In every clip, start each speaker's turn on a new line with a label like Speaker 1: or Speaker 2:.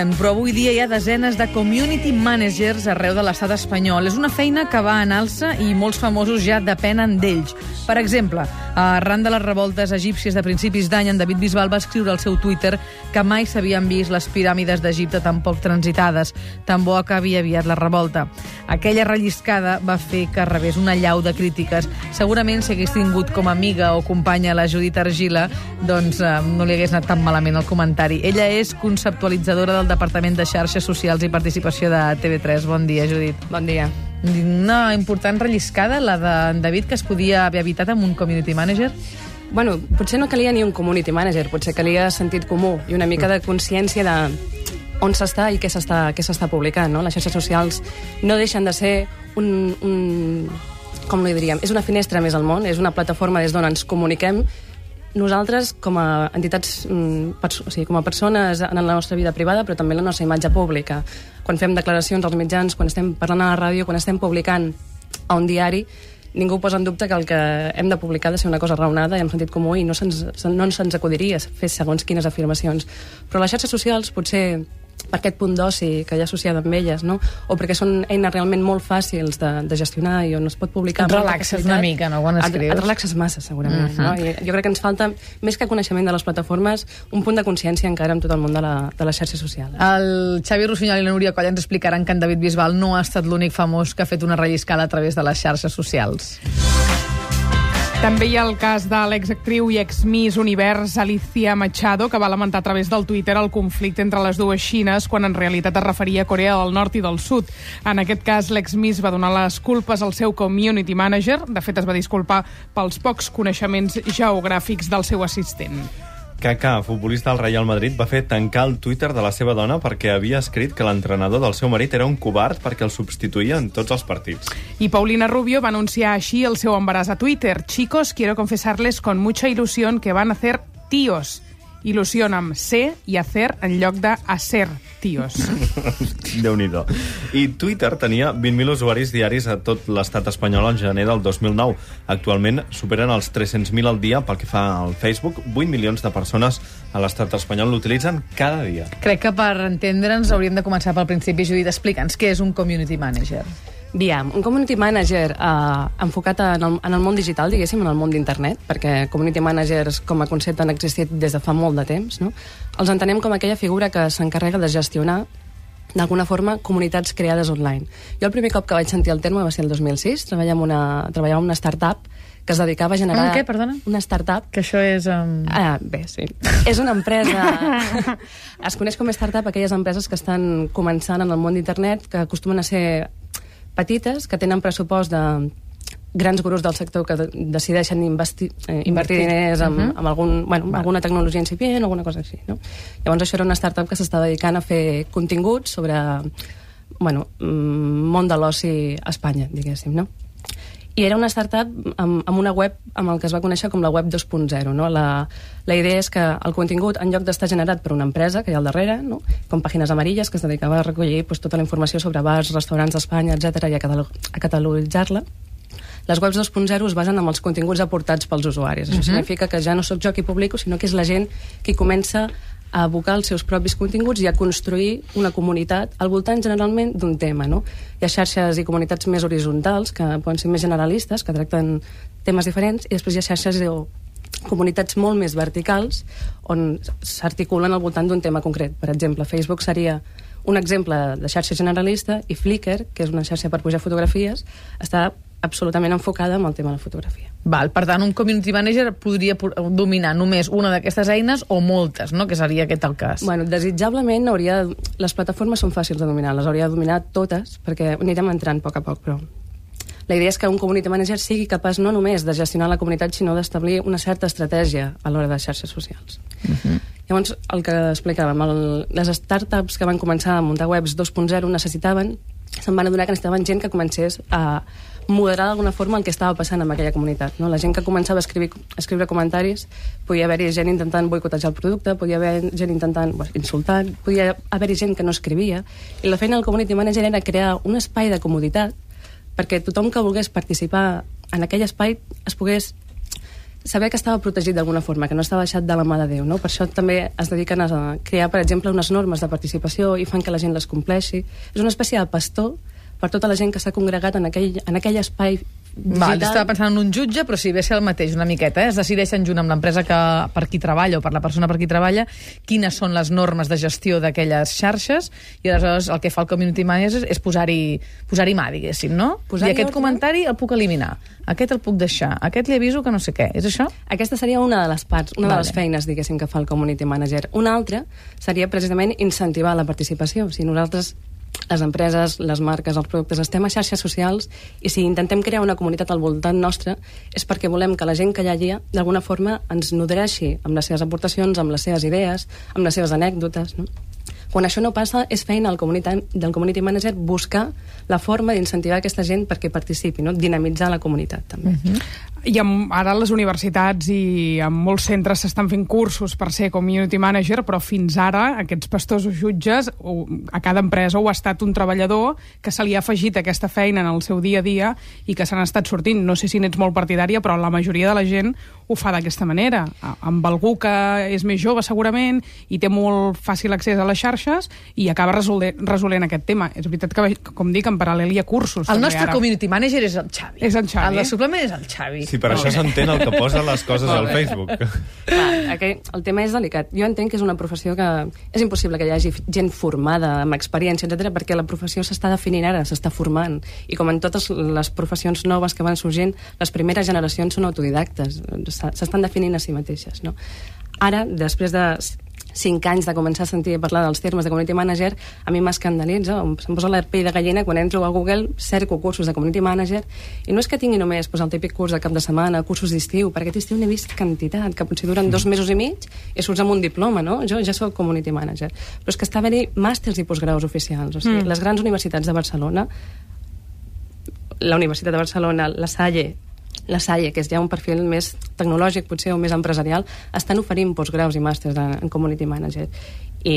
Speaker 1: existien, però avui dia hi ha desenes de community managers arreu de l'estat espanyol. És una feina que va en alça i molts famosos ja depenen d'ells. Per exemple, arran de les revoltes egípcies de principis d'any, en David Bisbal va escriure al seu Twitter que mai s'havien vist les piràmides d'Egipte tan poc transitades. Tan bo acabi aviat la revolta. Aquella relliscada va fer que rebés una llau de crítiques. Segurament, si hagués tingut com a amiga o companya la Judit Argila, doncs eh, no li hagués anat tan malament el comentari. Ella és conceptualitzadora del Departament de Xarxes Socials i Participació de TV3. Bon dia, Judit.
Speaker 2: Bon dia.
Speaker 1: Una important relliscada, la de David, que es podia haver evitat amb un community manager?
Speaker 2: Bueno, potser no calia ni un community manager, potser calia sentit comú i una mica de consciència de on s'està i què s'està publicant. No? Les xarxes socials no deixen de ser un, un... com li diríem? És una finestra més al món, és una plataforma des d'on ens comuniquem nosaltres, com a entitats, mm, o sigui, com a persones en la nostra vida privada, però també en la nostra imatge pública, quan fem declaracions als mitjans, quan estem parlant a la ràdio, quan estem publicant a un diari, ningú posa en dubte que el que hem de publicar ha de ser una cosa raonada i amb sentit comú i no se'ns no se'ns acudiria fer segons quines afirmacions. Però les xarxes socials potser per aquest punt d'oci que hi ha associat amb elles, no? o perquè són eines realment molt fàcils de, de gestionar i on es pot publicar...
Speaker 1: Et relaxes una mica, no?, quan escrius.
Speaker 2: Et, et relaxes massa, segurament. Uh -huh. no? I jo crec que ens falta, més que coneixement de les plataformes, un punt de consciència encara amb tot el món de, la, de les xarxes socials.
Speaker 1: El Xavi Rossinyol i la Núria Coll ens explicaran que en David Bisbal no ha estat l'únic famós que ha fet una relliscada a través de les xarxes socials.
Speaker 3: També hi ha el cas de l'exactriu i ex-Miss Univers Alicia Machado, que va lamentar a través del Twitter el conflicte entre les dues Xines, quan en realitat es referia a Corea del Nord i del Sud. En aquest cas, l'ex-Miss va donar les culpes al seu community manager. De fet, es va disculpar pels pocs coneixements geogràfics del seu assistent.
Speaker 4: Kaká, futbolista del Real Madrid, va fer tancar el Twitter de la seva dona perquè havia escrit que l'entrenador del seu marit era un covard perquè el substituïa en tots els partits.
Speaker 3: I Paulina Rubio va anunciar així el seu embaràs a Twitter. Chicos, quiero confesarles con mucha ilusión que van a hacer tíos. Il·lusió amb ser i hacer en lloc de hacer, tios.
Speaker 4: déu nhi I Twitter tenia 20.000 usuaris diaris a tot l'estat espanyol en gener del 2009. Actualment superen els 300.000 al dia pel que fa al Facebook. 8 milions de persones a l'estat espanyol l'utilitzen cada dia.
Speaker 1: Crec que per entendre'ns hauríem de començar pel principi, Judit, explica'ns què és un community manager.
Speaker 2: Biam, un community manager eh, enfocat en el, en el món digital, diguéssim, en el món d'internet, perquè community managers com a concepte han existit des de fa molt de temps, no? els entenem com aquella figura que s'encarrega de gestionar d'alguna forma, comunitats creades online. Jo el primer cop que vaig sentir el terme va ser el 2006, treballava en una, treballava en una startup que es dedicava a generar...
Speaker 1: Un què, perdona?
Speaker 2: Una startup.
Speaker 1: Que això és... Um...
Speaker 2: Ah, bé, sí. és una empresa... es coneix com a startup aquelles empreses que estan començant en el món d'internet, que acostumen a ser petites que tenen pressupost de grans gurus del sector que decideixen investi, eh, invertir diners en, uh -huh. en, algun, bueno, en alguna tecnologia incipient o alguna cosa així. No? Llavors això era una startup que s'està dedicant a fer continguts sobre bueno, mm, món de l'oci a Espanya, diguéssim. No? I era una startup amb, amb una web amb el que es va conèixer com la web 2.0. No? La, la idea és que el contingut, en lloc d'estar generat per una empresa que hi ha al darrere, no? com pàgines amarilles, que es dedicava a recollir pues, tota la informació sobre bars, restaurants d'Espanya, etc i a, a catalogitzar-la, les webs 2.0 es basen en els continguts aportats pels usuaris. Això uh mhm. -huh. significa que ja no sóc jo qui publico, sinó que és la gent qui comença a abocar els seus propis continguts i a construir una comunitat al voltant generalment d'un tema. No? Hi ha xarxes i comunitats més horitzontals, que poden ser més generalistes, que tracten temes diferents, i després hi ha xarxes o comunitats molt més verticals on s'articulen al voltant d'un tema concret. Per exemple, Facebook seria un exemple de xarxa generalista i Flickr, que és una xarxa per pujar fotografies, està absolutament enfocada en el tema de la fotografia.
Speaker 1: Val, per tant, un community manager podria dominar només una d'aquestes eines o moltes, no? que seria aquest el cas.
Speaker 2: Bueno, desitjablement hauria... Les plataformes són fàcils de dominar, les hauria de dominar totes, perquè anirem entrant a poc a poc, però la idea és que un community manager sigui capaç no només de gestionar la comunitat, sinó d'establir una certa estratègia a l'hora de xarxes socials. Uh mhm. -huh. Llavors, el que explicàvem, el, les startups que van començar a muntar webs 2.0 necessitaven, se'n van adonar que necessitaven gent que comencés a moderar d'alguna forma el que estava passant amb aquella comunitat. No? La gent que començava a escriure, a escriure comentaris, podia haver-hi gent intentant boicotejar el producte, podia haver gent intentant bueno, insultant, podia haver-hi gent que no escrivia, i la feina del community manager era crear un espai de comoditat perquè tothom que volgués participar en aquell espai es pogués saber que estava protegit d'alguna forma, que no estava deixat de la mà de Déu. No? Per això també es dediquen a crear, per exemple, unes normes de participació i fan que la gent les compleixi. És una espècie de pastor per tota la gent que s'ha congregat en aquell, en aquell espai
Speaker 1: Val,
Speaker 2: digital.
Speaker 1: estava pensant en un jutge, però si ve ser el mateix una miqueta, eh? es decideixen junt amb l'empresa que per qui treballa o per la persona per qui treballa quines són les normes de gestió d'aquelles xarxes i aleshores el que fa el community manager és posar-hi posar mà, diguéssim, no?
Speaker 2: Posar-hi
Speaker 1: I aquest
Speaker 2: ordre.
Speaker 1: comentari el puc eliminar, aquest el puc deixar, aquest li aviso que no sé què, és això?
Speaker 2: Aquesta seria una de les parts, una
Speaker 1: Vale.
Speaker 2: de les feines, diguéssim, que fa el community manager. Una altra seria precisament incentivar la participació. Si nosaltres les empreses, les marques, els productes, estem a xarxes socials i si intentem crear una comunitat al voltant nostre és perquè volem que la gent que hi hagi d'alguna forma ens nodreixi amb les seves aportacions, amb les seves idees, amb les seves anècdotes. No? Quan això no passa, és feina del community, del community manager buscar la forma d'incentivar aquesta gent perquè participi, no? dinamitzar la comunitat també. Mm -hmm.
Speaker 3: I amb, ara les universitats i en molts centres s'estan fent cursos per ser community manager, però fins ara aquests pastors o jutges, o, a cada empresa ho ha estat un treballador que se li ha afegit aquesta feina en el seu dia a dia i que s'han estat sortint. No sé si n'ets molt partidària, però la majoria de la gent ho fa d'aquesta manera. Amb algú que és més jove, segurament, i té molt fàcil accés a les xarxes i acaba resolent, resolent aquest tema. És veritat que, com dic, en paral·lel hi ha cursos.
Speaker 1: El nostre
Speaker 3: ara.
Speaker 1: community manager és el Xavi.
Speaker 3: És el Xavi.
Speaker 1: El del suplement és el Xavi.
Speaker 4: Sí, per això s'entén el que posa les coses al Facebook.
Speaker 2: Clar, aquell, el tema és delicat. Jo entenc que és una professió que és impossible que hi hagi gent formada, amb experiència, etc perquè la professió s'està definint ara, s'està formant. I com en totes les professions noves que van sorgint, les primeres generacions són autodidactes, s'estan definint a si mateixes. No? Ara, després de cinc anys de començar a sentir parlar dels termes de community manager, a mi m'escandalitza, em- posa la pell de gallina quan entro a Google, cerco cursos de community manager, i no és que tingui només pues, el típic curs de cap de setmana, cursos d'estiu, perquè aquest estiu n'he vist quantitat, que potser duren dos mesos i mig i surts amb un diploma, no? Jo ja sóc community manager. Però és que està havent-hi màsters i postgraus oficials. O sigui, mm. les grans universitats de Barcelona la Universitat de Barcelona, la Salle, la Salle, que és ja un perfil més tecnològic, potser, o més empresarial, estan oferint postgraus i màsters en, en Community Manager. I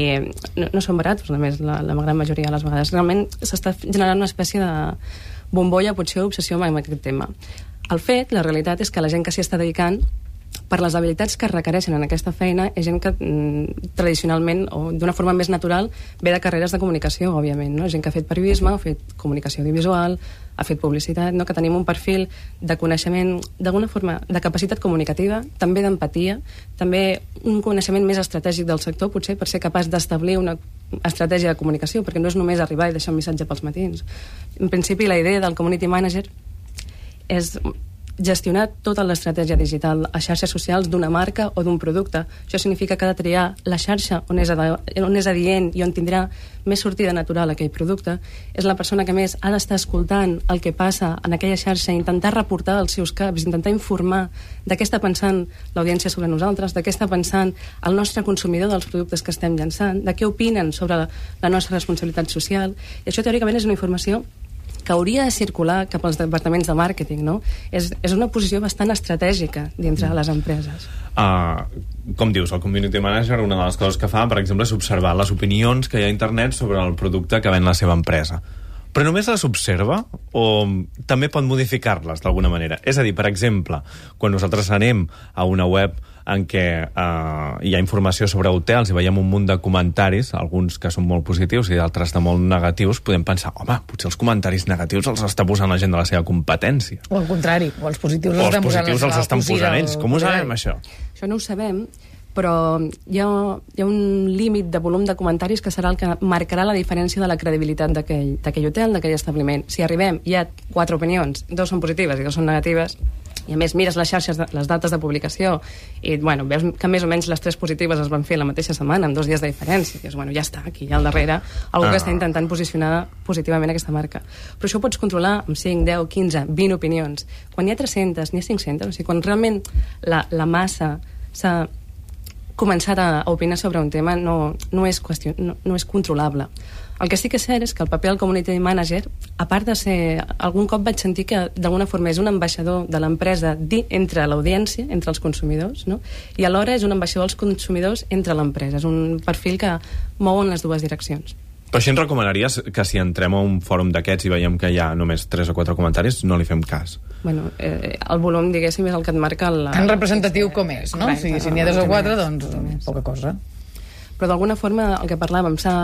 Speaker 2: no, no són barats, a més, la, la gran majoria de les vegades. Realment s'està generant una espècie de bombolla, potser obsessió amb aquest tema. El fet, la realitat, és que la gent que s'hi està dedicant per les habilitats que es requereixen en aquesta feina és gent que mm, tradicionalment o d'una forma més natural ve de carreres de comunicació, òbviament, no? gent que ha fet periodisme, ha fet comunicació audiovisual, ha fet publicitat, no? que tenim un perfil de coneixement, d'alguna forma, de capacitat comunicativa, també d'empatia, també un coneixement més estratègic del sector, potser per ser capaç d'establir una estratègia de comunicació, perquè no és només arribar i deixar un missatge pels matins. En principi, la idea del community manager és gestionar tota l'estratègia digital a xarxes socials d'una marca o d'un producte. Això significa que ha de triar la xarxa on és, on és adient i on tindrà més sortida natural aquell producte. És la persona que més ha d'estar escoltant el que passa en aquella xarxa, intentar reportar els seus caps, intentar informar de què està pensant l'audiència sobre nosaltres, de què està pensant el nostre consumidor dels productes que estem llançant, de què opinen sobre la nostra responsabilitat social. I això teòricament és una informació que hauria de circular cap als departaments de màrqueting, no? És, és una posició bastant estratègica dintre de les empreses.
Speaker 4: Uh, com dius, el community manager, una de les coses que fa, per exemple, és observar les opinions que hi ha a internet sobre el producte que ven la seva empresa. Però només les observa o també pot modificar-les d'alguna manera? És a dir, per exemple, quan nosaltres anem a una web en què uh, hi ha informació sobre hotels i veiem un munt de comentaris, alguns que són molt positius i d'altres de molt negatius, podem pensar, home, potser els comentaris negatius els està posant la gent de la seva competència.
Speaker 1: O al contrari, o els positius
Speaker 4: O els
Speaker 1: estan posant
Speaker 4: positius els estan posant ells. Com ho sabem, això?
Speaker 2: Això no ho sabem, però hi ha, hi ha un límit de volum de comentaris que serà el que marcarà la diferència de la credibilitat d'aquell hotel, d'aquell establiment. Si arribem, hi ha quatre opinions, dos són positives i dos són negatives, i a més mires les xarxes, de, les dates de publicació i bueno, veus que més o menys les tres positives es van fer la mateixa setmana, amb dos dies de diferència, que és, bueno, ja està, aquí al darrere algú
Speaker 4: Ah.
Speaker 2: que està intentant posicionar positivament aquesta marca. Però això ho pots controlar amb 5, 10, 15, 20 opinions. Quan hi ha 300, n'hi ha 500, o sigui, quan realment la, la massa s'ha començat a, a opinar sobre un tema no, no, és qüestió, no, no és controlable. El que sí que és cert és que el paper del community manager, a part de ser... Algun cop vaig sentir que d'alguna forma és un ambaixador de l'empresa entre l'audiència, entre els consumidors, no? i alhora és un ambaixador dels consumidors entre l'empresa. És un perfil que mou en les dues direccions.
Speaker 4: Però així ens recomanaries que si entrem a un fòrum d'aquests i veiem que hi ha només 3 o 4 comentaris, no li fem cas.
Speaker 2: Bueno, eh, el volum, diguéssim, és el que et marca... El,
Speaker 1: Tan representatiu com és, no?
Speaker 2: Correcte,
Speaker 1: o sigui, si n'hi ha dos o quatre,
Speaker 2: més,
Speaker 1: doncs
Speaker 2: més.
Speaker 1: poca cosa.
Speaker 2: Però d'alguna forma, el que parlàvem, s'ha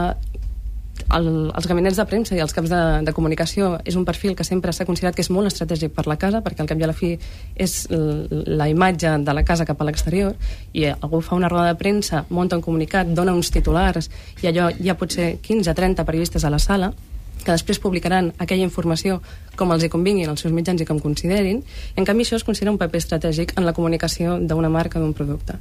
Speaker 2: el, els gabinets de premsa i els caps de, de comunicació és un perfil que sempre s'ha considerat que és molt estratègic per la casa, perquè al cap i a la fi és la imatge de la casa cap a l'exterior, i algú fa una roda de premsa, munta un comunicat, dona uns titulars, i allò hi ha potser 15-30 periodistes a la sala, que després publicaran aquella informació com els hi convinguin als seus mitjans i com considerin, i en canvi això es considera un paper estratègic en la comunicació d'una marca o d'un producte.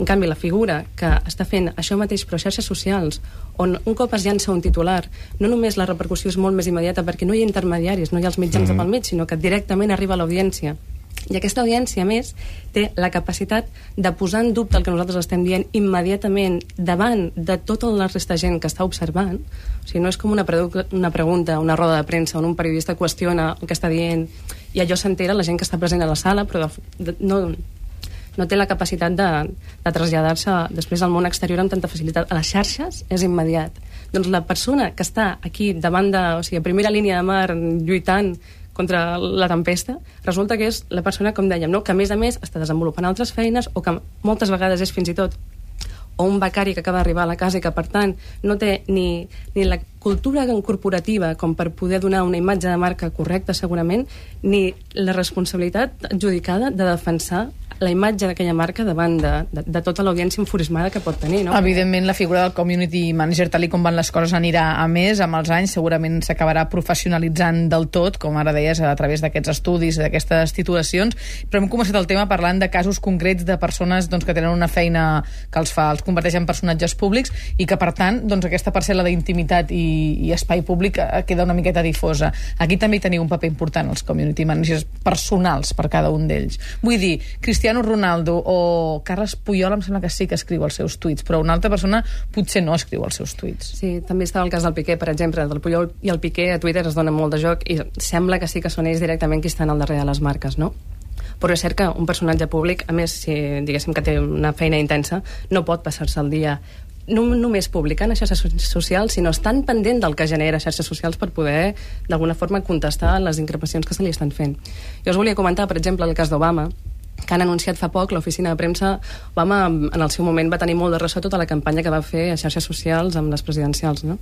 Speaker 2: En canvi, la figura que està fent això mateix però a xarxes socials, on un cop es llança un titular, no només la repercussió és molt més immediata perquè no hi ha intermediaris, no hi ha els mitjans mm -hmm. de pel mig, sinó que directament arriba a l'audiència. I aquesta audiència, a més, té la capacitat de posar en dubte el que nosaltres estem dient immediatament davant de tota la resta de gent que està observant. O sigui, no és com una, predu- una pregunta, una roda de premsa on un periodista qüestiona el que està dient i allò s'entera la gent que està present a la sala, però de, de, no, no té la capacitat de, de traslladar-se després al món exterior amb tanta facilitat. A les xarxes és immediat. Doncs la persona que està aquí davant de, o sigui, a primera línia de mar lluitant contra la tempesta, resulta que és la persona, com dèiem, no? que a més a més està desenvolupant altres feines o que moltes vegades és fins i tot o un becari que acaba d'arribar a la casa i que, per tant, no té ni, ni la cultura corporativa com per poder donar una imatge de marca correcta, segurament, ni la responsabilitat adjudicada de defensar la imatge d'aquella marca davant de, de, de tota l'audiència enfurismada que pot tenir, no?
Speaker 1: Evidentment, la figura del community manager, tal com van les coses, anirà a més. Amb els anys segurament s'acabarà professionalitzant del tot, com ara deies, a través d'aquests estudis, d'aquestes titulacions. Però hem començat el tema parlant de casos concrets de persones doncs, que tenen una feina que els fa, els converteix en personatges públics i que, per tant, doncs, aquesta parcel·la d'intimitat i, i espai públic eh, queda una miqueta difosa. Aquí també hi teniu un paper important, els community managers personals per cada un d'ells. Vull dir, Cristiano Ronaldo o Carles Puyol em sembla que sí que escriu els seus tuits, però una altra persona potser no escriu els seus tuits.
Speaker 2: Sí, també estava el cas del Piqué, per exemple. Del Puyol i el Piqué a Twitter es dona molt de joc i sembla que sí que són ells directament qui estan al darrere de les marques, no? Però és cert que un personatge públic, a més, si diguéssim que té una feina intensa, no pot passar-se el dia no només publicant a xarxes so- socials, sinó estan pendent del que genera xarxes socials per poder, d'alguna forma, contestar les increpacions que se li estan fent. Jo us volia comentar, per exemple, el cas d'Obama, que han anunciat fa poc l'oficina de premsa Obama en el seu moment va tenir molt de ressò tota la campanya que va fer a xarxes socials amb les presidencials no?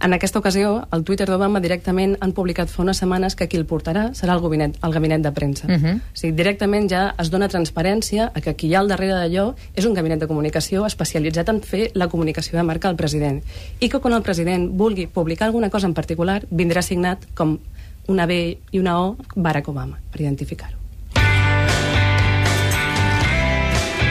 Speaker 2: En aquesta ocasió, al Twitter d'Obama directament han publicat fa unes setmanes que qui el portarà serà el gabinet, el gabinet de premsa. Uh -huh. O sigui, directament ja es dona transparència a que qui hi ha al darrere d'allò és un gabinet de comunicació especialitzat en fer la comunicació de marca al president. I que quan el president vulgui publicar alguna cosa en particular, vindrà signat com una B i una O Barack Obama, per identificar-ho.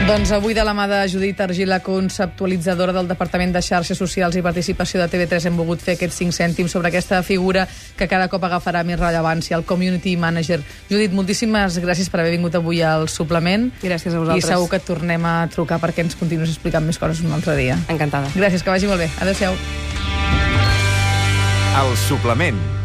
Speaker 1: Doncs avui de la mà de Judit Argila, conceptualitzadora del Departament de Xarxes Socials i Participació de TV3, hem volgut fer aquests 5 cèntims sobre aquesta figura que cada cop agafarà més rellevància, el Community Manager. Judit, moltíssimes gràcies per haver vingut avui al suplement.
Speaker 2: Gràcies a vosaltres.
Speaker 1: I segur que et tornem a trucar perquè ens continues explicant més coses un altre dia.
Speaker 2: Encantada.
Speaker 1: Gràcies, que vagi molt bé. Adéu-siau.
Speaker 5: El suplement